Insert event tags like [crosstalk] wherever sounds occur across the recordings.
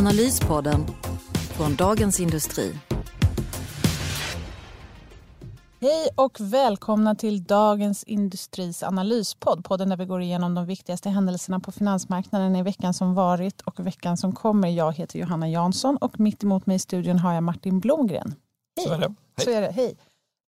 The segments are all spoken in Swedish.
Analyspodden från Dagens Industri. Hej och välkomna till Dagens Industris analyspodd. Podden där vi går igenom de viktigaste händelserna på finansmarknaden i veckan som varit och veckan som kommer. Jag heter Johanna Jansson och mitt emot mig i studion har jag Martin Blomgren. Hej. Så är det. Hej. Så är det. Hej.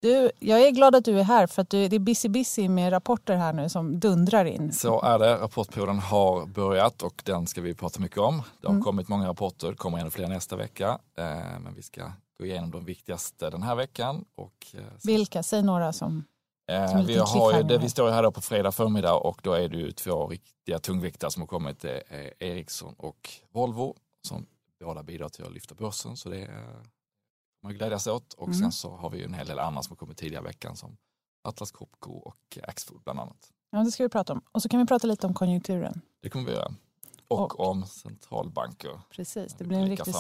Du, jag är glad att du är här för att du, det är busy busy med rapporter här nu som dundrar in. Så är det. Rapportperioden har börjat och den ska vi prata mycket om. Det har mm. kommit många rapporter, det kommer ännu fler nästa vecka. Eh, men vi ska gå igenom de viktigaste den här veckan. Och, eh, Vilka? Säg några som Eh, vi, har ju, det, vi står här på fredag förmiddag och då är det ju två riktiga tungviktare som har kommit. Det är Ericsson och Volvo som båda bidrar till att lyfta börsen. Så det är man glädjas åt. Och mm. sen så har vi en hel del annat som har kommit tidigare i veckan som Atlas Copco och Axfood bland annat. Ja, det ska vi prata om. Och så kan vi prata lite om konjunkturen. Det kommer vi göra. Och, och om centralbanker. Precis, det blir en riktig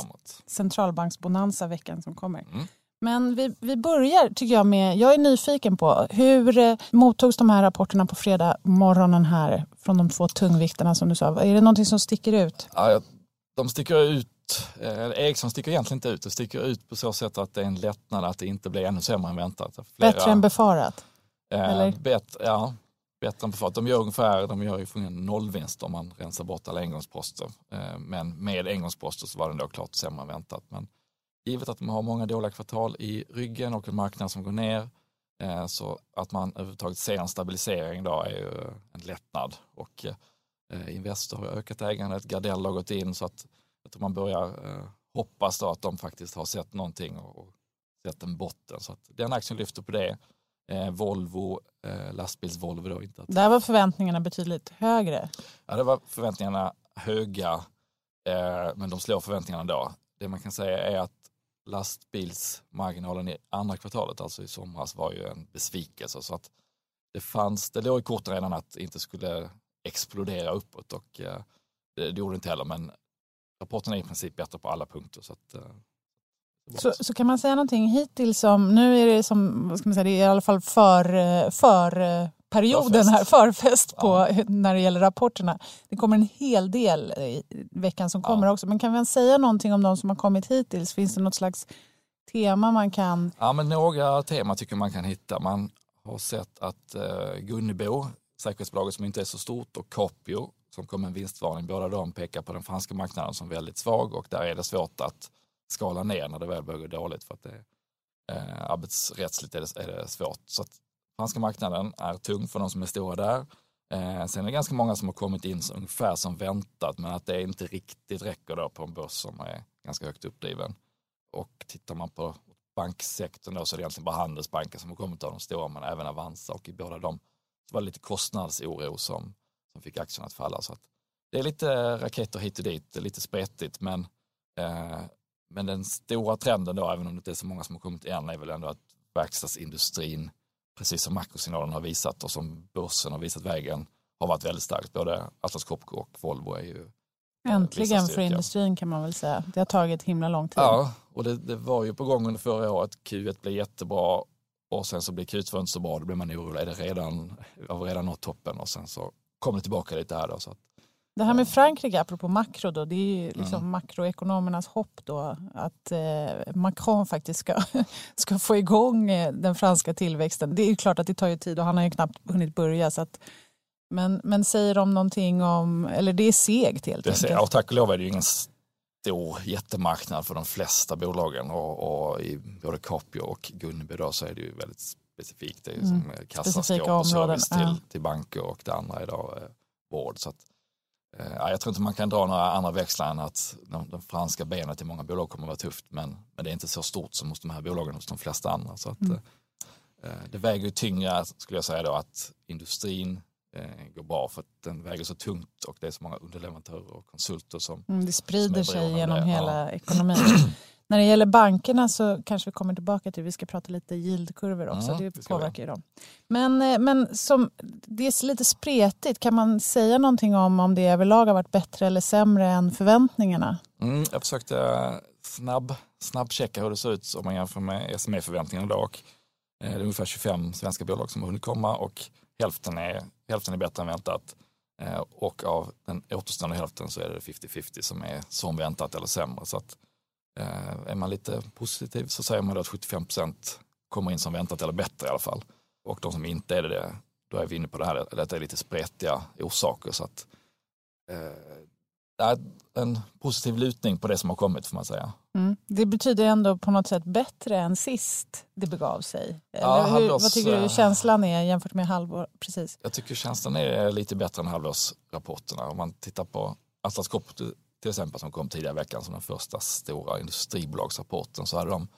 centralbanksbonanza veckan som kommer. Mm. Men vi, vi börjar tycker jag med, jag är nyfiken på hur eh, mottogs de här rapporterna på fredag morgonen här från de två tungviktarna som du sa. Är det någonting som sticker ut? Ja, de sticker ut Eh, Ericsson sticker egentligen inte ut. Det sticker ut på så sätt att det är en lättnad att det inte blir ännu sämre än väntat. Flera, bättre än befarat? Eh? Bet, ja, bättre än befarat. De gör ungefär de gör ju nollvinst om man rensar bort alla engångsposter. Eh, men med engångsposter så var den då klart sämre än väntat. Men givet att de har många dåliga kvartal i ryggen och en marknad som går ner eh, så att man överhuvudtaget ser en stabilisering då är ju en lättnad. Och eh, Investor har ökat ägandet, Gardell har gått in så att jag tror man börjar eh, hoppas då att de faktiskt har sett någonting och, och sett en botten. Så att den aktien lyfter på det. Eh, Volvo, eh, lastbils-Volvo då. Inte att... Där var förväntningarna betydligt högre. Ja, det var förväntningarna höga, eh, men de slår förväntningarna då. Det man kan säga är att lastbilsmarginalen i andra kvartalet, alltså i somras, var ju en besvikelse. Så att det fanns, det låg i korten redan att det inte skulle explodera uppåt och eh, det, det gjorde det inte heller, men rapporten är i princip bättre på alla punkter. Så, att, eh, så, så, kan man säga någonting hittills om, nu är det som, vad ska man säga, det är i alla fall för, för perioden förfest. här, förfest på, ja. [laughs] när det gäller rapporterna. Det kommer en hel del i veckan som kommer ja. också. Men kan vi säga någonting om de som har kommit hittills? Finns det något slags tema man kan? Ja, men några teman tycker man kan hitta. Man har sett att eh, Gunnebo, säkerhetsbolaget som inte är så stort, och Capio som kom med en vinstvarning. Båda de pekar på den franska marknaden som väldigt svag och där är det svårt att skala ner när det väl börjar gå dåligt för att det, eh, arbetsrättsligt är det, är det svårt. Så att franska marknaden är tung för de som är stora där. Eh, sen är det ganska många som har kommit in ungefär som väntat men att det inte riktigt räcker då på en börs som är ganska högt uppdriven. Och tittar man på banksektorn då så är det egentligen bara Handelsbanken som har kommit av de stora men även Avanza och i båda de var det lite kostnadsoro som som fick aktien att falla. Så att det är lite raketer hit och dit, lite spretigt, men, eh, men den stora trenden då, även om det inte är så många som har kommit än, är väl ändå att verkstadsindustrin, precis som makrosignalen har visat och som börsen har visat vägen, har varit väldigt starkt. Både Atlas Copco och Volvo är ju eh, Äntligen för industrin kan man väl säga. Det har tagit himla lång tid. Ja, och det, det var ju på gång under förra året. Q1 blev jättebra och sen så blir Q2 inte så bra. Då blir man orolig. Är det redan, har vi redan nått toppen? Och sen så kommer tillbaka lite här. Då, så att, det här med Frankrike, apropå makro, då, det är ju liksom mm. makroekonomernas hopp då att eh, Macron faktiskt ska, [laughs] ska få igång eh, den franska tillväxten. Det är ju klart att det tar ju tid och han har ju knappt hunnit börja. Så att, men, men säger de någonting om, eller det är segt helt enkelt? Ja, tack och lov är det ju ingen stor jättemarknad för de flesta bolagen och, och i både Capio och Gunnebo då så är det ju väldigt specifikt. Det är ju mm. som kassaskåp och service till, ja. till banker och det andra är då eh, vård. Så att, eh, jag tror inte man kan dra några andra växlar än att de, de franska benet i många bolag kommer att vara tufft men, men det är inte så stort som hos de här bolagen hos de flesta andra. Så att, mm. eh, det väger ju tyngre skulle jag säga då att industrin eh, går bra för att den väger så tungt och det är så många underleverantörer och konsulter som Mm, det sprider som sig genom det, hela ja. ekonomin. [clears throat] När det gäller bankerna så kanske vi kommer tillbaka till, vi ska prata lite yieldkurvor också, Mm, det påverkar ju dem. Men, eh, men som, det är lite spretigt, kan man säga någonting om om det överlag har varit bättre eller sämre än förväntningarna? Mm, jag försökte snabb, snabbchecka hur det ser ut om man jämför med SME-förväntningarna idag. Eh, Det är ungefär 25 svenska bolag som har hunnit komma och hälften är, hälften är bättre än väntat. Eh, och av den återstående hälften så är det 50-50 som är som väntat eller sämre. Så att, eh, är man lite positiv så säger man då att 75 procent kommer in som väntat eller bättre i alla fall. Och de som inte är det, då är vi inne på det här, detta det är lite spretiga orsaker. Så att, eh, det är en positiv lutning på det som har kommit får man säga. Mm. Det betyder ändå på något sätt bättre än sist det begav sig. Ja, hur, halvårs- vad tycker du känslan är jämfört med halvår? Precis. Jag tycker känslan är lite bättre än halvårsrapporterna. Om man tittar på Atlas Copco till exempel som kom tidigare i veckan som den första stora industribolagsrapporten så hade de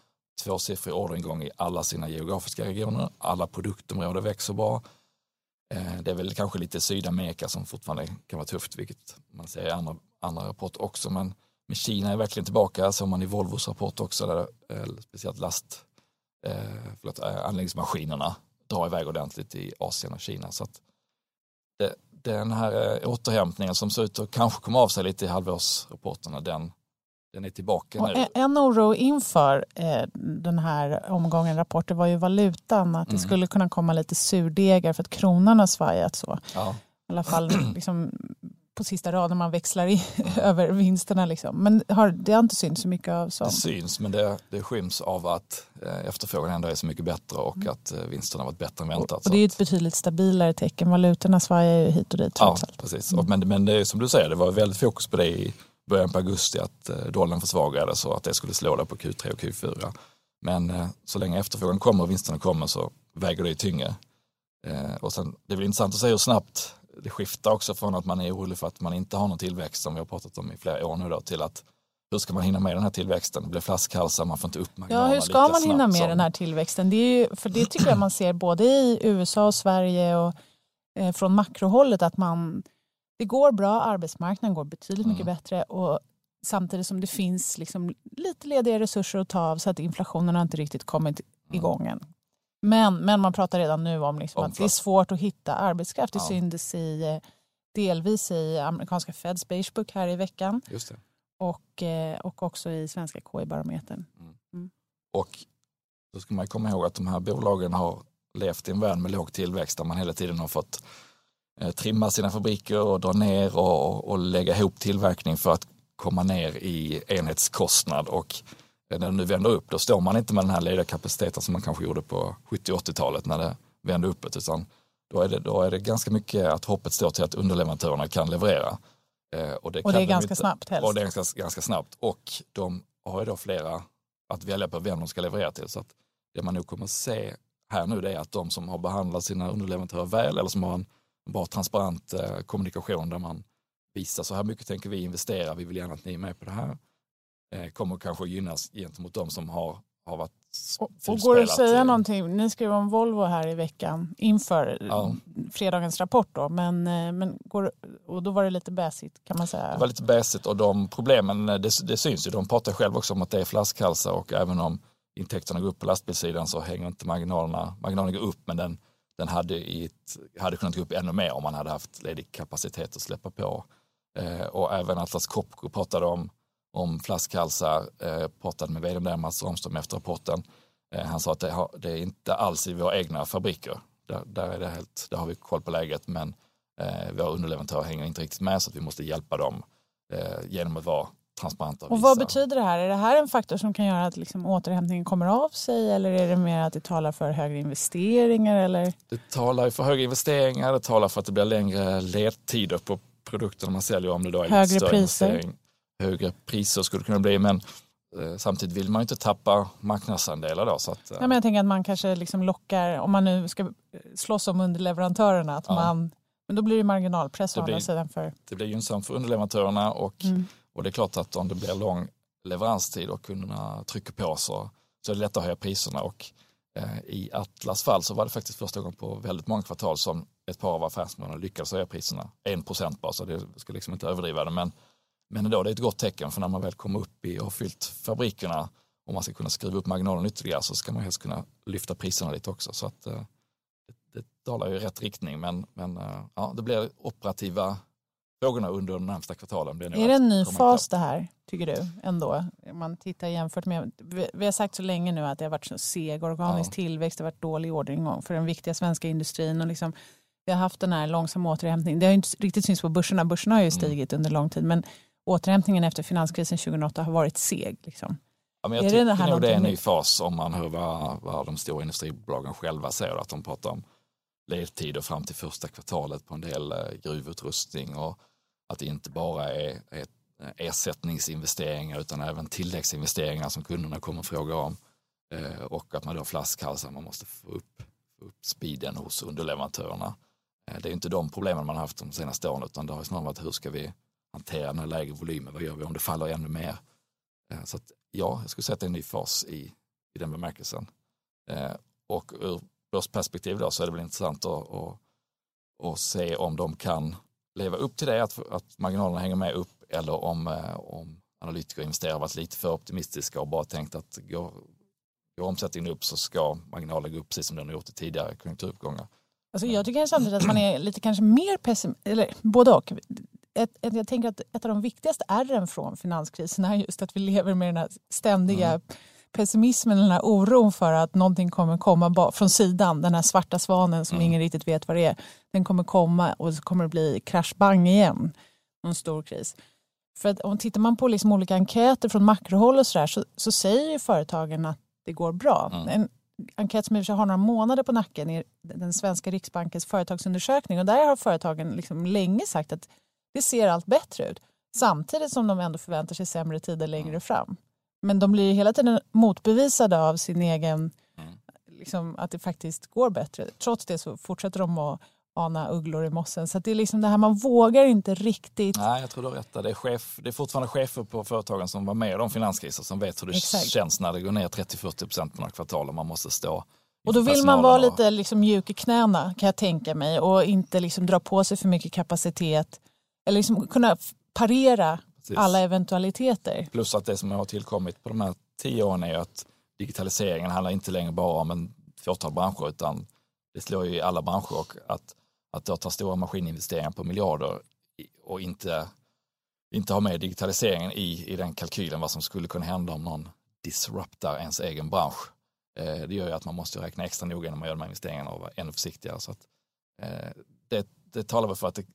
tvåsiffrig orderingång i alla sina geografiska regioner. Alla produktområden växer bra. Eh, Det är väl kanske lite Sydamerika som fortfarande kan vara tufft, vilket man ser i andra, andra rapporter också. Men, men Kina är verkligen tillbaka, som man i Volvos rapport också, där eh, speciellt last, eh, förlåt, eh, anläggningsmaskinerna drar iväg ordentligt i Asien och Kina. Så att det, den här eh, återhämtningen som ser ut att kanske komma av sig lite i halvårsrapporterna, den, den är tillbaka Och nu. en, oro inför eh, den här omgången rapporter var ju valutan, att det Mm. skulle kunna komma lite surdegar för att kronan har svajat så. Ja. I alla fall liksom, på sista raden man växlar i, [laughs] över vinsterna. Liksom. Men har, det har inte synts så mycket av Det sånt. syns men det, det skyms av att eh, efterfrågan ändå är så mycket bättre och Mm. att eh, vinsterna har varit bättre än väntat. Och Så det är ett betydligt stabilare tecken. Valutorna svajar ju hit och dit Ja, allt. precis. Mm. Och, men, men det är som du säger, det var väldigt fokus på det i början på augusti att eh, dollarn försvagades och att det skulle slå där på Q3 och Q4. Men eh, så länge efterfrågan kommer och vinsterna kommer så väger det tyngre. Eh, och sen, det är väl intressant att se hur snabbt det skiftar också från att man är orolig för att man inte har någon tillväxt som vi har pratat om i flera år nu då till att hur ska man hinna med den här tillväxten? Det blir flaskhalsar, man får inte upp Ja, marginalerna hur ska man hinna med som- den här tillväxten? Det är ju, för det tycker jag man ser både i USA och Sverige och eh, från makrohållet att man, det går bra, arbetsmarknaden går betydligt mycket Mm. bättre och samtidigt som det finns liksom lite lediga resurser att ta av så att inflationen har inte riktigt kommit Mm. igång än. Men, men man pratar redan nu om, liksom Om att det är svårt att hitta arbetskraft. Det Ja. syntes i, eh, delvis i amerikanska Feds Beigebook här i veckan Just det. och, eh, och också i svenska KI-barometern. Och då ska man komma ihåg att de här bolagen har levt i en värld med låg tillväxt där man hela tiden har fått eh, trimma sina fabriker och dra ner och, och lägga ihop tillverkning för att komma ner i enhetskostnad och när det nu vänder upp då står man inte med den här lediga kapaciteten som man kanske gjorde på 70 80-talet när det vände uppåt utan då är, det, då är det ganska mycket att hoppet står till att underleverantörerna kan leverera. Eh, Och det, Och det är ganska inte- snabbt helst. och det är ganska, ganska snabbt. Och de har ju då flera att välja på vem de ska leverera till. Så att det man nog kommer se här nu det är att de som har behandlat sina underleverantörer väl eller som har en bra transparent eh, kommunikation där man visar så här mycket tänker vi investera, vi vill gärna att ni är med på det här. Eh, kommer kanske gynnas gentemot de som har, har varit Och, och går det att säga någonting? Ni skrev om Volvo här i veckan inför Ja. fredagens rapport. Då, men, eh, men går, och då var det lite bäsigt kan man säga. Det var lite bäsigt och de problemen, eh, det, det syns ju. De pratar själv också om att det är flaskhalsar och även om intäkterna går upp på lastbilssidan så hänger inte marginalerna, marginalerna går upp men den, den hade, i ett, hade kunnat gå upp ännu mer om man hade haft ledig kapacitet att släppa på. Eh, och även Atlas Copco pratade om, om flaskhalsar, eh, pratade med vd där Mats Ramström efter rapporten. Eh, han sa att det, har, det är inte alls i våra egna fabriker. Där, där, är det helt, där har vi koll på läget men eh, våra underleverantörer hänger inte riktigt med så att vi måste hjälpa dem eh, genom att vara transparenta. och vad visa. betyder det här? Är det här en faktor som kan göra att liksom återhämtningen kommer av sig eller är det mer att det talar för högre investeringar? Eller? Det talar för högre investeringar, det talar för att det blir längre ledtider på produkterna man säljer om det då är lite Högre större priser. investering. Högre priser skulle kunna bli men eh, samtidigt vill man ju inte tappa marknadsandelar då. Så att, eh, Ja, men jag tänker att man kanske liksom lockar, om man nu ska slåss om underleverantörerna, att Ja. man, men då blir det marginalpress å Det andra blir- sidan för... det blir gynnsamt för underleverantörerna och, Mm. och det är klart att om det blir lång leveranstid och kunderna trycker på så, så är det lätt att höja priserna och eh, i Atlas fall så var det faktiskt första gången på väldigt många kvartal som ett par av affärsområdena lyckades höja priserna. En procent bara, så det ska liksom inte överdriva det. Men, men ändå, det är ett gott tecken för när man väl kommer upp i och har fyllt fabrikerna och man ska kunna skruva upp marginalen ytterligare så ska man helst kunna lyfta priserna lite också. Så att, eh, det, det talar i rätt riktning men, men eh, ja, det blir operativa frågorna under de närmsta kvartalen. Blir är det en ny fas det här, tycker du? ändå? Man tittar jämfört med, vi har sagt så länge nu att det har varit så seg organisk ja. tillväxt, det har varit dålig orderingång för den viktiga svenska industrin. Och liksom, vi har haft den här långsamma återhämtningen. Det har inte riktigt synts på börserna, börserna har ju mm. stigit mm. under lång tid men återhämtningen efter finanskrisen 2008 har varit seg. Liksom. Ja, men jag är tycker det nog det är en ny fas om man hör vad, vad de stora industribolagen själva säger, att de pratar om ledtider fram till första kvartalet på en del eh, gruvutrustning och att det inte bara är, är ersättningsinvesteringar utan även tilläggsinvesteringar som kunderna kommer fråga om. Eh, och att man då flaskhalsar, man måste få upp, få upp speeden hos underleverantörerna. Eh, det är inte de problemen man har haft de senaste åren utan det har snarare varit hur ska vi hantera den här lägre volymen, vad gör vi om det faller ännu mer? Eh, så att, ja, jag skulle säga att det är en ny fas i, i den bemärkelsen. Och ur börsperspektiv då så är det väl intressant att, att, att se om de kan leva upp till det, att, att marginalerna hänger med upp eller om, eh, om analytiker och investerare varit lite för optimistiska och bara tänkt att går, går omsättningen upp så ska marginalen gå upp precis som den har gjort i tidigare konjunkturuppgångar. Alltså jag tycker samtidigt att man är lite kanske mer pessimistisk, eller både och. Ett, ett, jag tänker att ett av de viktigaste ärren från finanskrisen är just att vi lever med den här ständiga mm pessimismen, den här oron för att någonting kommer komma från sidan, den här svarta svanen som mm. ingen riktigt vet vad det är, den kommer komma och så kommer det bli kraschbang igen, någon stor kris. För att om tittar man på liksom olika enkäter från makrohåll och så, där, så, så säger ju företagen att det går bra. Mm. En enkät som i har några månader på nacken är den svenska Riksbankens företagsundersökning och där har företagen liksom länge sagt att det ser allt bättre ut samtidigt som de ändå förväntar sig sämre tider längre fram. Men de blir hela tiden motbevisade av sin egen, mm. liksom, att det faktiskt går bättre. Trots det så fortsätter de att ana ugglor i mossen. Så det är liksom det här, man vågar inte riktigt. Nej, jag tror du har rätt. Det är, chef, det är fortfarande chefer på företagen som var med om finanskriser som vet hur det Exakt. känns när det går ner 30-40 procent på några kvartal och man måste stå och då vill man vara lite liksom mjuk i knäna kan jag tänka mig och inte liksom dra på sig för mycket kapacitet. Eller liksom kunna parera Precis. alla eventualiteter. Plus att det som har tillkommit på de här tio åren är att digitaliseringen handlar inte längre bara om en fåtal branscher utan det slår ju i alla branscher och att, att då ta stora maskininvesteringar på miljarder och inte, inte ha med digitaliseringen i, i den kalkylen vad som skulle kunna hända om någon disruptar ens egen bransch. Eh, det gör ju att man måste räkna extra noga när man gör de här investeringarna och vara ännu försiktigare. Så att, eh, det, det talar väl för att det,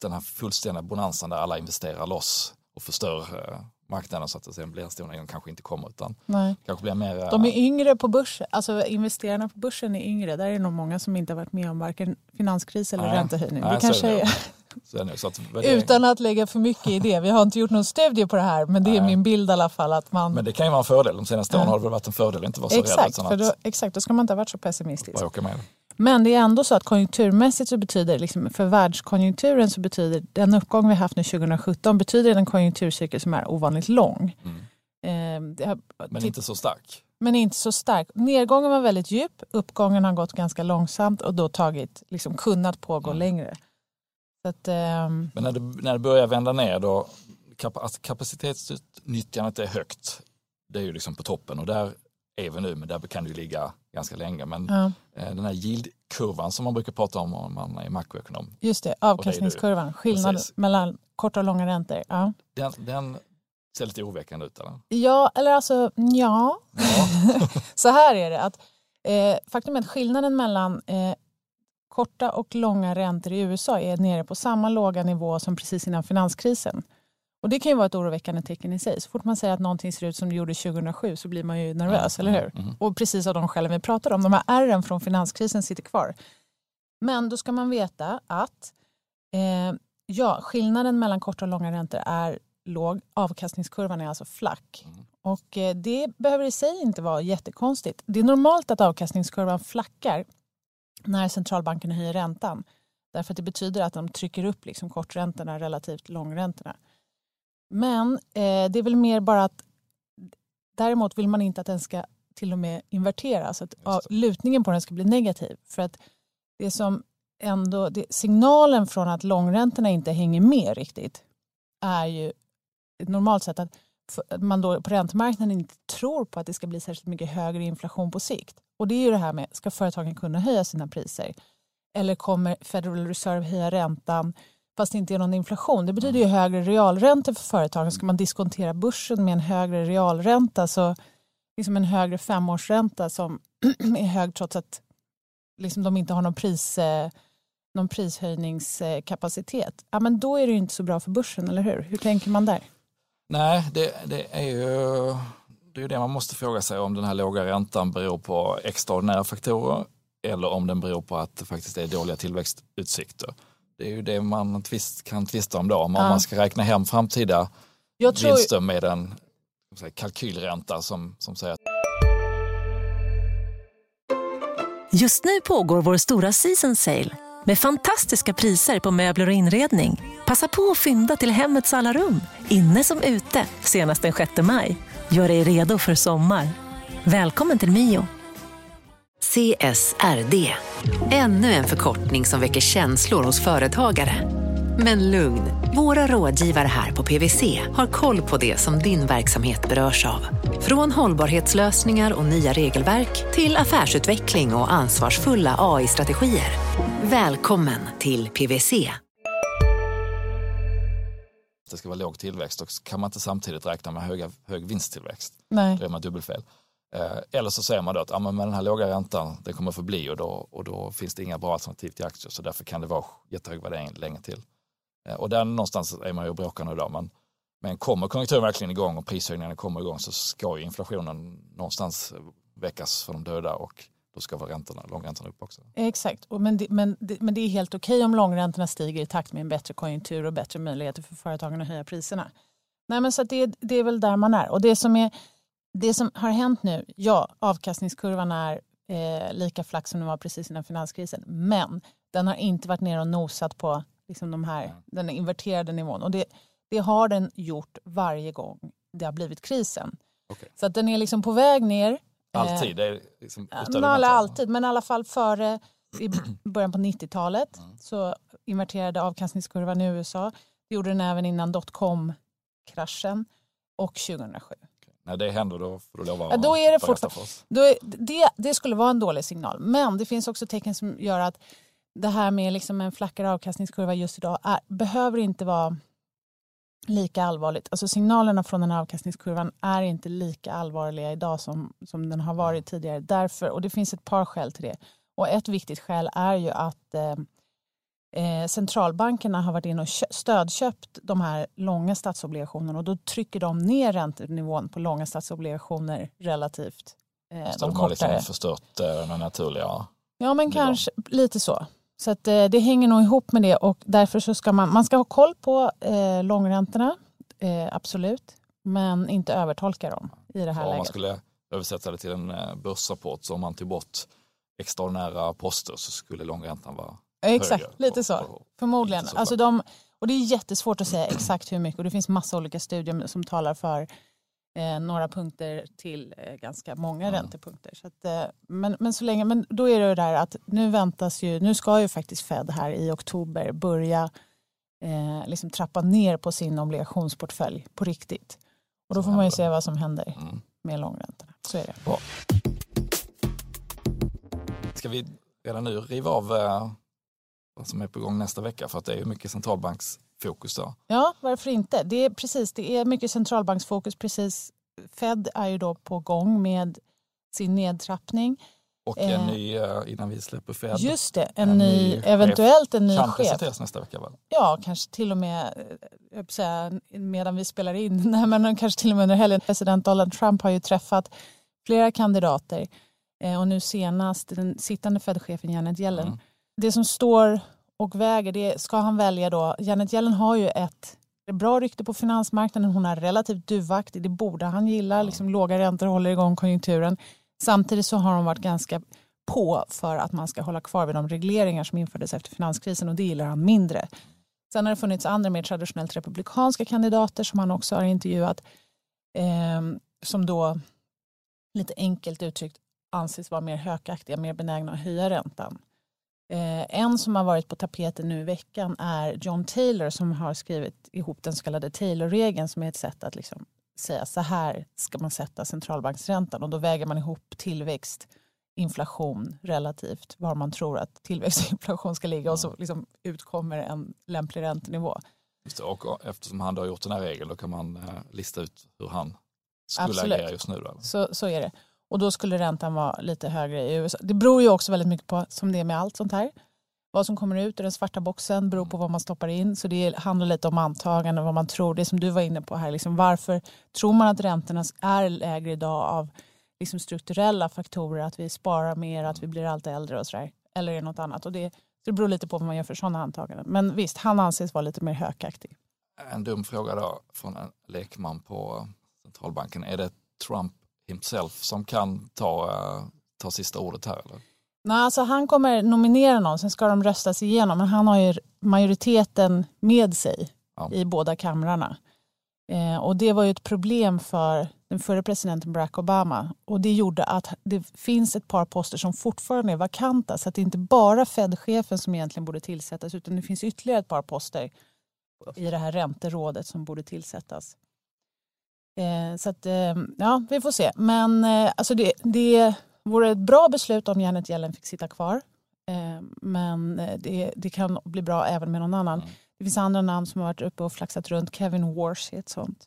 den här fullständiga bonansen där alla investerar loss och förstör eh, marknaden så att det sen blir en stor nedgång kanske inte kommer utan Nej. kanske blir mer... De är yngre på börsen, alltså investerarna på börsen är yngre. Där är det nog många som inte har varit med om varken finanskris eller Nej. räntehöjning. Nej, det kanske är... är att, [laughs] Utan att lägga för mycket i det. Vi har inte gjort någon studie på det här men det är min bild i alla fall. Att man... Men det kan ju vara en fördel. De senaste åren har det varit en fördel att inte vara så exakt, rädd. För exakt, då ska man inte ha varit så pessimistisk. Men det är ändå så att konjunkturmässigt så betyder, liksom för världskonjunkturen så betyder den uppgång vi haft nu 2017 betyder en konjunkturcykel som är ovanligt lång. Mm. Eh, har, men inte så stark. Men inte så stark. Nedgången var väldigt djup, uppgången har gått ganska långsamt och då tagit, liksom kunnat pågå mm. längre. Att, eh, men när det, när det börjar vända ner då, alltså kapacitetsutnyttjandet är högt. Det är ju liksom på toppen och där är vi nu, men där kan det ju ligga ganska länge. Men ja. Eh, den här yieldkurvan som man brukar prata om om man är makroekonom. Just det, avkastningskurvan, skillnad Precis. mellan korta och långa räntor. Ja. Den, den ser lite oroväckande ut eller? Ja, eller alltså ja. ja. [laughs] Så här är det att eh, faktum är att skillnaden mellan eh, korta och långa räntor i USA är nere på samma låga nivå som precis innan finanskrisen. Och Det kan ju vara ett oroväckande tecken i sig. Så fort man säger att någonting ser ut som det gjorde 2007 så blir man ju nervös, mm. eller hur? Mm. Och precis av de skälen vi pratar om. De här ärren från finanskrisen sitter kvar. Men då ska man veta att eh, ja, skillnaden mellan korta och långa räntor är låg. Avkastningskurvan är alltså flack. Mm. Och eh, det behöver i sig inte vara jättekonstigt. Det är normalt att avkastningskurvan flackar när centralbankerna höjer räntan. Därför att det betyder att de trycker upp liksom korträntorna relativt långräntorna. Men eh, det är väl mer bara att däremot vill man inte att den ska till och med inverteras, att lutningen på den ska bli negativ. För att det som ändå, det, signalen från att långräntorna inte hänger med riktigt är ju normalt sett att man då på räntemarknaden inte tror på att det ska bli särskilt mycket högre inflation på sikt. Och det är ju det här med, ska företagen kunna höja sina priser? Eller kommer Federal Reserve höja räntan fast det inte är någon inflation? Det betyder ju högre realräntor för företagen. Ska man diskontera börsen med en högre realränta så liksom en högre femårsränta som [clears throat] är hög trots att liksom de inte har någon, pris, eh, någon prishöjningskapacitet. Ja, men då är det ju inte så bra för börsen, eller hur? Hur tänker man där? Nej, det, det är ju det, är det man måste fråga sig om den här låga räntan beror på extraordinära faktorer eller om den beror på att det faktiskt är dåliga tillväxtutsikter. Det är ju det man tvist, kan tvista om då, om ja. man ska räkna hem framtida jag tror... vinster med en säga, kalkylränta som, som säger att Just nu pågår vår stora season sale med fantastiska priser på möbler och inredning. Passa på att fynda till hemmets alla rum, inne som ute, senast den 6 maj. Gör dig redo för sommar. Välkommen till Mio. CSRD, ännu en förkortning som väcker känslor hos företagare. Men lugn, våra rådgivare här på PWC har koll på det som din verksamhet berörs av. Från hållbarhetslösningar och nya regelverk till affärsutveckling och ansvarsfulla AI-strategier. Välkommen till PWC. Det ska vara låg tillväxt och kan man inte samtidigt räkna med höga, hög vinsttillväxt. Nej. Då är man dubbelfel. Eh, eller så säger man då att ja, med den här låga räntan, den kommer förbli och då, och då finns det inga bra alternativ till aktier så därför kan det vara jättehög värdering länge till. Eh, och där någonstans är man ju och bråkar nu då. Men, men kommer konjunkturen verkligen igång och prishöjningarna kommer igång så ska ju inflationen någonstans väckas för de döda och då ska vara räntorna, långräntorna upp också. Exakt, men det, men, det, men det är helt okej om långräntorna stiger i takt med en bättre konjunktur och bättre möjligheter för företagen att höja priserna. Nej, men så det, det är väl där man är. Och det som, är, det som har hänt nu, ja, avkastningskurvan är eh, lika flack som den var precis innan finanskrisen, men den har inte varit ner och nosat på liksom de här, den inverterade nivån. Och det, det har den gjort varje gång det har blivit krisen. Okay. Så att den är liksom på väg ner. Alltid? Det är liksom men alla, alltid, men i alla fall före i [clears throat] början på 90-talet mm. så inverterade avkastningskurvan i USA. Det gjorde den även innan dotcom-kraschen och 2007. När det händer då får du lova ja, då är det fortfarande, då är, det, det skulle vara en dålig signal. Men det finns också tecken som gör att det här med liksom en flackare avkastningskurva just idag är, behöver inte vara lika allvarligt. Alltså signalerna från den här avkastningskurvan är inte lika allvarliga idag som, som den har varit tidigare. Därför, och det finns ett par skäl till det. Och ett viktigt skäl är ju att eh, eh centralbankerna har varit in och stödköpt de här långa statsobligationerna och då trycker de ner räntenivån på långa statsobligationer relativt eh, de, de har liksom förstört eh, den naturliga Ja men kanske lite så. Så att, eh, det hänger nog ihop med det och därför så ska man, man ska ha koll på eh, långräntorna, eh, absolut, men inte övertolka dem i det här ja, läget. Om man skulle översätta det till en eh, börsrapport så om man tog bort extraordinära poster så skulle långräntan vara Exakt, högre. lite så. Och, och, Förmodligen. Alltså de, och det är jättesvårt att säga exakt hur mycket och det finns massa olika studier som talar för eh, några punkter till eh, ganska många mm. räntepunkter. Så att, eh, men, men, så länge, men då är det där att nu väntas ju, nu ska ju faktiskt Fed här i oktober börja eh, liksom trappa ner på sin obligationsportfölj på riktigt. Och då får man ju se vad som händer mm. med långräntorna. Så är det. Bra. Ska vi redan nu riva av eh, vad som är på gång nästa vecka? För att det är mycket centralbanks fokus då? Ja, varför inte? Det är precis, det är mycket centralbanksfokus. Precis. Fed är ju då på gång med sin nedtrappning. Och en eh, ny, eh, innan vi släpper Fed. Just det, en, en ny, ny, eventuellt en ny kan chef. Kan presenteras nästa vecka väl? Ja, kanske till och med, jag säga, medan vi spelar in, [laughs] nej, men kanske till och med under helgen. President Donald Trump har ju träffat flera kandidater eh, och nu senast den sittande Fed-chefen Janet Yellen. Mm. Det som står och väger det. Ska han välja då? Janet Yellen har ju ett bra rykte på finansmarknaden. Hon är relativt duvaktig. Det borde han gilla. Liksom, låga räntor håller igång konjunkturen. Samtidigt så har hon varit ganska på för att man ska hålla kvar vid de regleringar som infördes efter finanskrisen och det gillar han mindre. Sen har det funnits andra mer traditionellt republikanska kandidater som han också har intervjuat eh, som då lite enkelt uttryckt anses vara mer hökaktiga, mer benägna att höja räntan. Eh, en som har varit på tapeten nu i veckan är John Taylor som har skrivit ihop den så kallade Taylor-regeln som är ett sätt att liksom säga så här ska man sätta centralbanksräntan och då väger man ihop tillväxt, inflation relativt var man tror att tillväxt och inflation ska ligga och så liksom utkommer en lämplig räntenivå. Och eftersom han har gjort den här regeln då kan man eh, lista ut hur han skulle Absolut. agera just nu. Då. Så, så är det. Och då skulle räntan vara lite högre i USA. Det beror ju också väldigt mycket på, som det är med allt sånt här, vad som kommer ut ur den svarta boxen beror på vad man stoppar in. Så det handlar lite om antaganden, vad man tror. Det som du var inne på här, liksom varför tror man att räntorna är lägre idag av liksom strukturella faktorer, att vi sparar mer, att vi blir allt äldre och sådär. Eller är det något annat? Och det, det beror lite på vad man gör för sådana antaganden. Men visst, han anses vara lite mer hökaktig. En dum fråga då från en lekman på centralbanken. Är det Trump himself som kan ta, eh, ta sista ordet här? Eller? Nej, alltså han kommer nominera någon, sen ska de röstas igenom. Men han har ju majoriteten med sig Ja. i båda kamrarna. Eh, och det var ju ett problem för den förre presidenten Barack Obama. Och det gjorde att det finns ett par poster som fortfarande är vakanta. Så att det är inte bara Fed-chefen som egentligen borde tillsättas utan det finns ytterligare ett par poster i det här ränterådet som borde tillsättas. Eh, så att, eh, ja, vi får se. Men eh, alltså det, det vore ett bra beslut om Janet Yellen fick sitta kvar. Eh, men eh, det, det kan bli bra även med någon annan. Mm. Det finns andra namn som har varit uppe och flaxat runt. Kevin Walsh är ett sånt.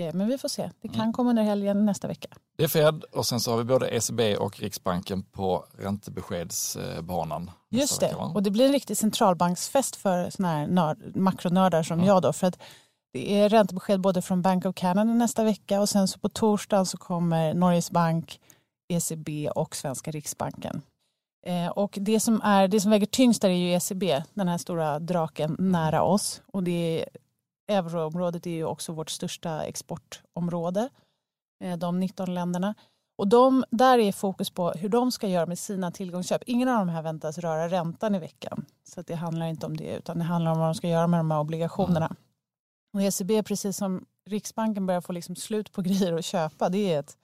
Eh, Men vi får se. Det kan Mm. komma under helgen nästa vecka. Det är Fed och sen så har vi både ECB och Riksbanken på räntebeskedsbanan. Just det. vecka? Och det blir en riktig centralbanksfest för såna här nörd, makronördar som Ja. jag. Då, för att det är räntebesked både från Bank of Canada nästa vecka och sen så på torsdagen så kommer Norges Bank, ECB och Svenska Riksbanken. Eh, och det som, är, det som väger tyngst där är ju ECB, den här stora draken nära oss. Och det är, euroområdet är ju också vårt största exportområde, eh, de 19 länderna. Och de, där är fokus på hur de ska göra med sina tillgångsköp. Ingen av de här väntas röra räntan i veckan. Så det handlar inte om det, utan det handlar om vad de ska göra med de här obligationerna. Och ECB, precis som Riksbanken, börjar få liksom slut på [laughs] grejer att köpa. Det är ett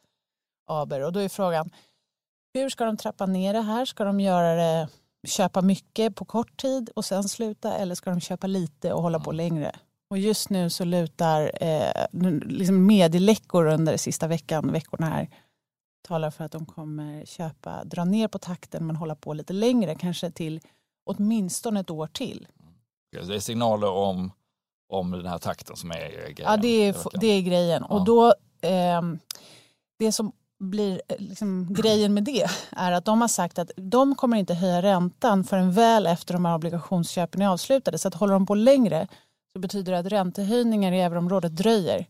aber. Och då är frågan, hur ska de trappa ner det här? Ska de göra det, köpa mycket på kort tid och sen sluta? Eller ska de köpa lite och hålla på längre? Och just nu så lutar eh, liksom medieläckor under sista veckan, veckorna här talar för att de kommer köpa, dra ner på takten men hålla på lite längre, kanske till åtminstone ett år till. Så Det är signaler om, om den här takten som är grejen. Ja, det är, det är grejen. Ja. Och då, ehm, det som blir eh, liksom, grejen med det är att de har sagt att de kommer inte höja räntan förrän väl efter de här obligationsköpen är avslutade. Så att håller de på längre så betyder det att räntehöjningar i euroområdet dröjer.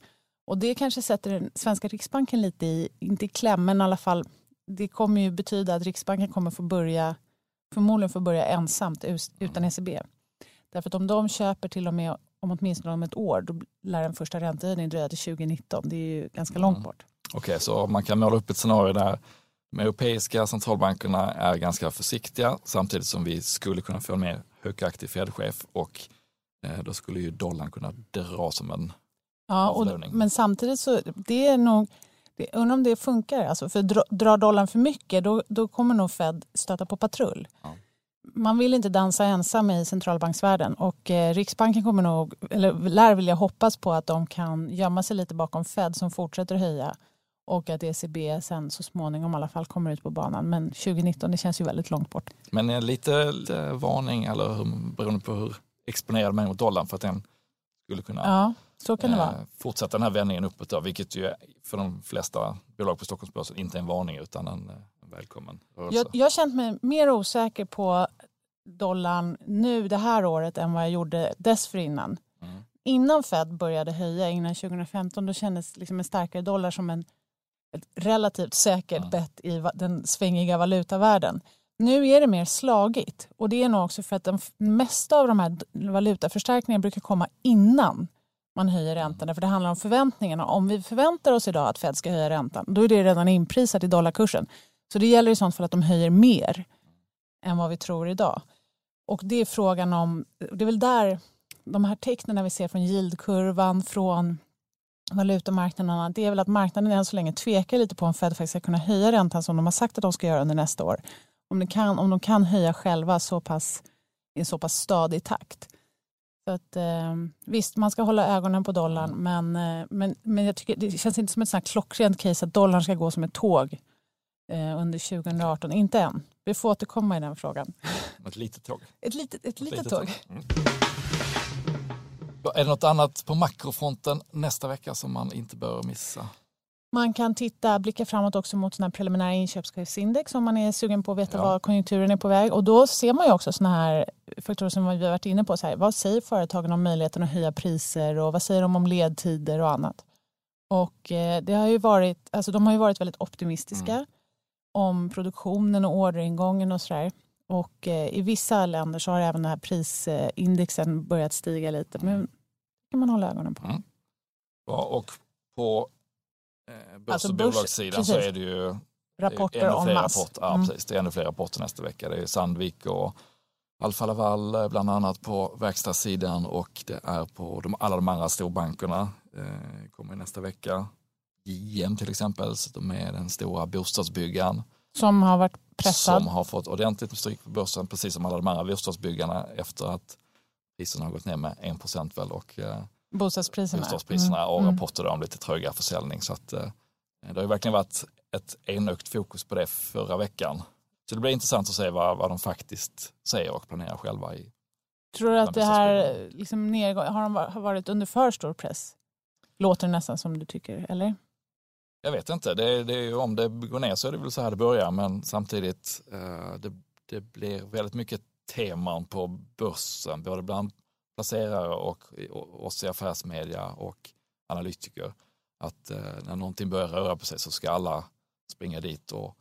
Och det kanske sätter den svenska riksbanken lite i, inte i kläm, men i alla fall det kommer ju betyda att riksbanken kommer få börja, förmodligen få börja ensamt utan ECB. Därför att om de köper till och med om åtminstone om ett år, då lär den första räntehöjningen dröja till 2019. Det är ju ganska långt Mm. bort. Okej, så man kan måla upp ett scenario där de europeiska centralbankerna är ganska försiktiga samtidigt som vi skulle kunna få en mer högaktig Fed-chef och eh, då skulle ju dollarn kunna dra som en... Ja, och, men samtidigt så det är nog, det, undrar om det funkar. Alltså, för dra, drar dollarn för mycket då, då kommer nog Fed stöta på patrull. Ja. Man vill inte dansa ensam i centralbanksvärlden och eh, Riksbanken kommer nog, eller lär vilja hoppas på att de kan gömma sig lite bakom Fed som fortsätter höja och att ECB sen så småningom i alla fall kommer ut på banan. Men 2019 det känns ju väldigt långt bort. Men lite, lite varning eller hur, beroende på hur exponerad man är mot dollarn för att den skulle kunna Ja, så kan det vara. eh, fortsätta den här vändningen uppåt då, vilket ju för de flesta bolag på Stockholmsbörsen inte är en varning utan en, eh, en välkommen rörelse. Jag, jag har känt mig mer osäker på dollarn nu det här året än vad jag gjorde dessförinnan. Mm. Innan Fed började höja, innan 2015, då kändes liksom en starkare dollar som en, ett relativt säkert Mm. bett i den svängiga valutavärlden. Nu är det mer slagigt och det är nog också för att de mesta av de här valutaförstärkningarna brukar komma innan man höjer räntan. För det handlar om förväntningarna. Om vi förväntar oss idag att Fed ska höja räntan, då är det redan inprisat i dollarkursen. Så det gäller i sånt fall att de höjer mer än vad vi tror idag. Och det är frågan om, det är väl där de här tecknen vi ser från yieldkurvan, från valutamarknaderna, det är väl att marknaden än så länge tvekar lite på om Fed faktiskt ska kunna höja räntan som de har sagt att de ska göra under nästa år. Om, det kan, om de kan höja själva så pass, i en så pass stadig takt. Så att, eh, visst, man ska hålla ögonen på dollarn men, eh, men, men jag tycker, det känns inte som ett sånt klockrent case att dollarn ska gå som ett tåg eh, under 2018. Inte än. Vi får återkomma i den frågan. [laughs] Ett litet tåg. Ett litet, ett litet tåg. Mm. Är det något annat på makrofronten nästa vecka som man inte bör missa? Man kan titta, blicka framåt också mot såna här preliminära inköpschefsindex om man är sugen på att veta Ja. var konjunkturen är på väg. Och då ser man ju också såna här faktorer som vi har varit inne på. Så här, vad säger företagen om möjligheten att höja priser och vad säger de om ledtider och annat? Och eh, det har ju varit, alltså de har ju varit väldigt optimistiska Mm. Om produktionen och orderingången och sådär. Och eh, i vissa länder så har även den här prisindexen börjat stiga lite. Men det kan man hålla ögonen på. Mm. Ja, och på eh, börs Alltså och börs- bolagssidan så precis. är det ju Rapporter ännu om fler mass. rapporter. Ja, Mm. precis. Det är ännu fler rapporter nästa vecka. Det är Sandvik och Alfa Laval eh, bland annat på verkstadssidan och det är på de, alla de andra storbankerna eh, kommer nästa vecka. JM till exempel, de är den stora bostadsbyggaren Som har varit pressad. som har fått ordentligt med stryk på börsen precis som alla de andra bostadsbyggarna efter att priserna har gått ner med 1 väl och eh, Bostadspriserna. bostadspriserna och Mm. rapporter om lite trögare försäljning. Så att, eh, det har ju verkligen varit ett enögt fokus på det förra veckan. Så det blir intressant att se vad, vad de faktiskt säger och planerar själva. I. Tror du att det här liksom nedgång, har de har varit under för stor press? Låter det nästan som du tycker, eller? Jag vet inte, det, det är ju, om det går ner så är det väl så här det börjar men samtidigt eh, det, det blir väldigt mycket teman på börsen både bland placerare och, oss i affärsmedia och analytiker. Att eh, när någonting börjar röra på sig så ska alla springa dit och,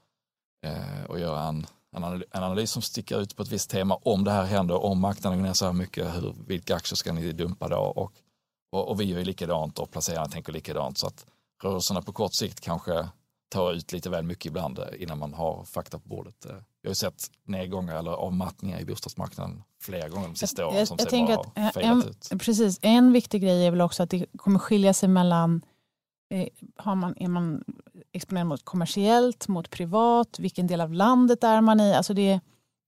eh, och göra en, en, analys, som sticker ut på ett visst tema. Om det här händer, om marknaden går ner så här mycket, hur, vilka aktier ska ni dumpa då? Och, och, och vi gör ju likadant och placerarna tänker likadant. Så att rörelserna på kort sikt kanske tar ut lite väl mycket ibland eh, innan man har fakta på bordet. Eh, Jag har ju sett nedgångar eller avmattningar i bostadsmarknaden flera gånger de sista åren som jag ser tänker bara att har eh, fejdat ut. precis, en viktig grej är väl också att det kommer skilja sig mellan eh, har man, är man exponerad mot kommersiellt, mot privat, vilken del av landet är man i? Alltså det,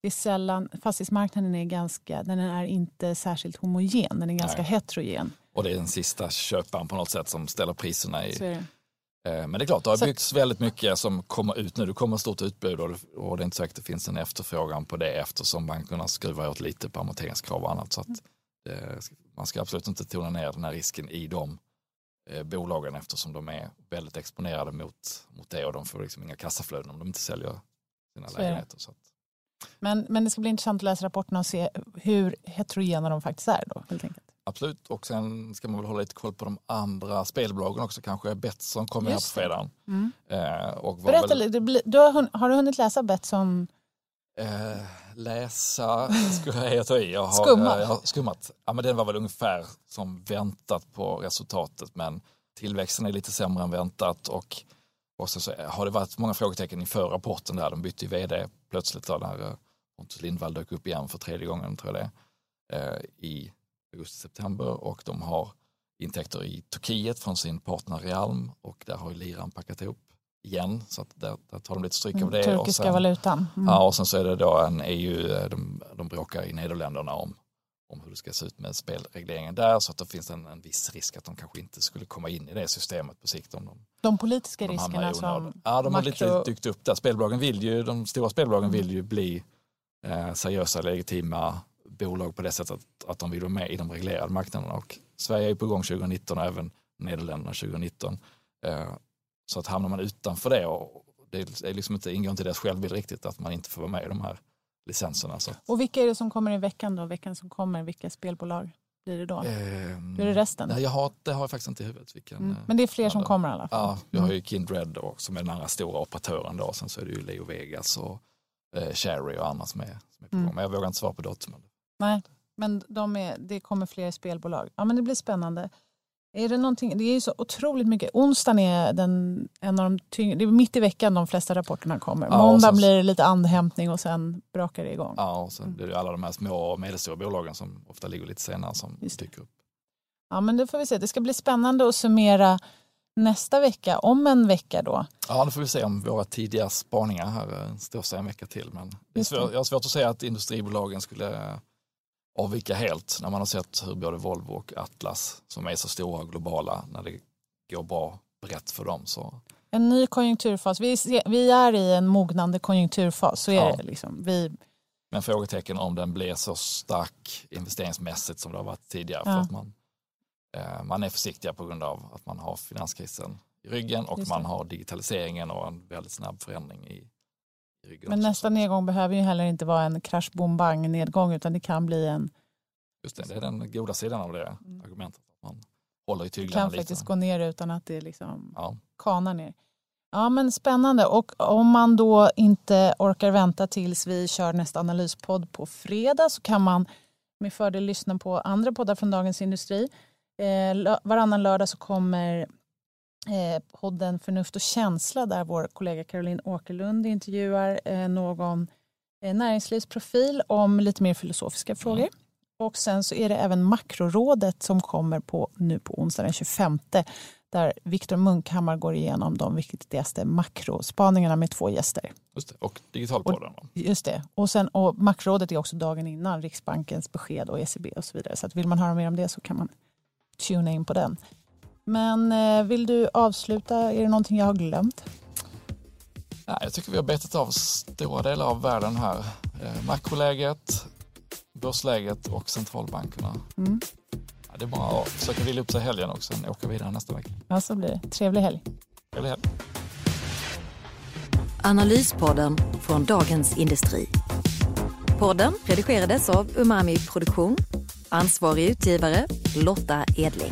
det är sällan, fastighetsmarknaden är ganska, den är inte särskilt homogen, den är ganska Nej. heterogen. Och det är den sista köparen på något sätt som ställer priserna i. Det. Eh, Men det är klart, det har Så- byggts väldigt mycket som kommer ut nu. Det kommer ett stort utbud och det, är inte säkert att det finns en efterfrågan på det eftersom bankerna skruvar åt lite på amorteringskrav och annat. Så att det, man ska absolut inte tona ner den här risken i de eh, bolagen eftersom de är väldigt exponerade mot, mot det och de får liksom inga kassaflöden om de inte säljer sina Så lägenheter. Så att, Men, men det ska bli intressant att läsa rapporterna och se hur heterogena de faktiskt är. Då, helt enkelt. Absolut, och sen ska man väl hålla lite koll på de andra spelbolagen också kanske. Betsson kommer här på fredagen. Mm. Eh, och Berätta lite, du har, har du hunnit läsa Betsson? Eh, läsa skulle jag ta i. Jag har, Skumma. eh, Jag har skummat. Ja, men den var väl ungefär som väntat på resultatet men tillväxten är lite sämre än väntat och, och sen så har det varit många frågetecken inför rapporten där. De bytte ju vd plötsligt då när eh, Pontus Lindvall dök upp igen för tredje gången tror jag det är, eh, i augusti-september och de har intäkter i Turkiet från sin partner Realm och där har ju liran packat ihop igen så att där, där tar de lite stryk av det. och Mm, Turkiska sen- valutan. Mm. Ja, och sen så är det då en EU, eh, de, de bråkar i Nederländerna om, om hur det ska se ut med spelregleringen där så att det finns en, en viss risk att de kanske inte skulle komma in i det systemet på sikt om de, De politiska de riskerna som Ja, de har makro- lite dykt upp där. Spelbolagen vill ju, de stora spelbolagen vill ju bli eh, seriösa, legitima bolag på det sättet att, att de vill vara med i de reglerade marknaderna och Sverige är på gång 2019 och även Nederländerna 2019. Eh, så att hamnar man utanför det och det är liksom inte, ingår inte i deras självbild riktigt att man inte får vara med i de här licenserna. Så. Och vilka är det som kommer i veckan då? Veckan som kommer, vilka spelbolag blir det då? Ehm, Hur är det resten? Nej, jag har, det har jag faktiskt inte i huvudet. Vilken, Mm. eh, Men det är fler som kommer i alla fall? Ja, vi har ju Kindred då, som är den andra stora operatören då. Sen så är det ju Leo Vegas och eh, Cherry och andra som är, som är på Mm. gång. Men jag vågar inte svara på datumen. Nej, men de är, det kommer fler spelbolag. Ja, men det blir spännande. Är det, någonting, det är ju så otroligt mycket. Onsdagen är den, en av de tyngre, det är mitt i veckan de flesta rapporterna kommer. Ja, Måndag sen- blir det lite andhämtning och sen brakar det igång. Ja, och sen blir det alla de här små och medelstora bolagen som ofta ligger lite senare som Just dyker upp. Ja, men det får vi se. Det ska bli spännande att summera nästa vecka, om en vecka då. Ja, då får vi se om våra tidiga spaningar här eh, står sig en vecka till. Men det är svår, jag har svårt att säga att industribolagen skulle avvika helt när man har sett hur både Volvo och Atlas, som är så stora och globala, när det går bra brett för dem. Så En ny konjunkturfas. Vi, ser, vi är i en mognande konjunkturfas, så är Ja. det. Liksom. Vi, Men frågetecken om den blir så stark investeringsmässigt som det har varit tidigare. Ja. För att man, eh, man är försiktiga på grund av att man har finanskrisen i ryggen och man har digitaliseringen och en väldigt snabb förändring i ryggen. men också. nästa nedgång behöver ju heller inte vara en krasch bom bang nedgång utan det kan bli en, Just det, det är den goda sidan av det Mm. argumentet. Man håller i tyglarna kan lite. faktiskt gå ner utan att det liksom Ja. kanar ner. Ja men spännande och om man då inte orkar vänta tills vi kör nästa analyspodd på fredag så kan man med fördel lyssna på andra poddar från Dagens Industri. Eh, varannan lördag så kommer eh, podden Förnuft och känsla där vår kollega Caroline Åkerlund intervjuar eh, någon eh, näringslivsprofil om lite mer filosofiska frågor. Och sen så är det även Makrorådet som kommer på nu på onsdag den 25 där Viktor Munkhammar går igenom de viktigaste makrospaningarna med två gäster. Just det. Och digitalpodden. va? Just det. Och, sen, och Makrorådet är också dagen innan Riksbankens besked och ECB och så vidare. Så att vill man höra mer om det så kan man tuna in på den. Men eh, vill du avsluta? Är det någonting jag har glömt? Ja, jag tycker vi har betat av stora delar av världen här. Eh, makroläget, börsläget och centralbankerna. Mm. Ja, det är bara att försöka vila upp sig helgen och sen åka vidare nästa vecka. Ja, så blir det. Trevlig helg. Trevlig helg. Analyspodden från Dagens Industri. Podden redigerades av Umami Produktion. Ansvarig utgivare Lotta Edling.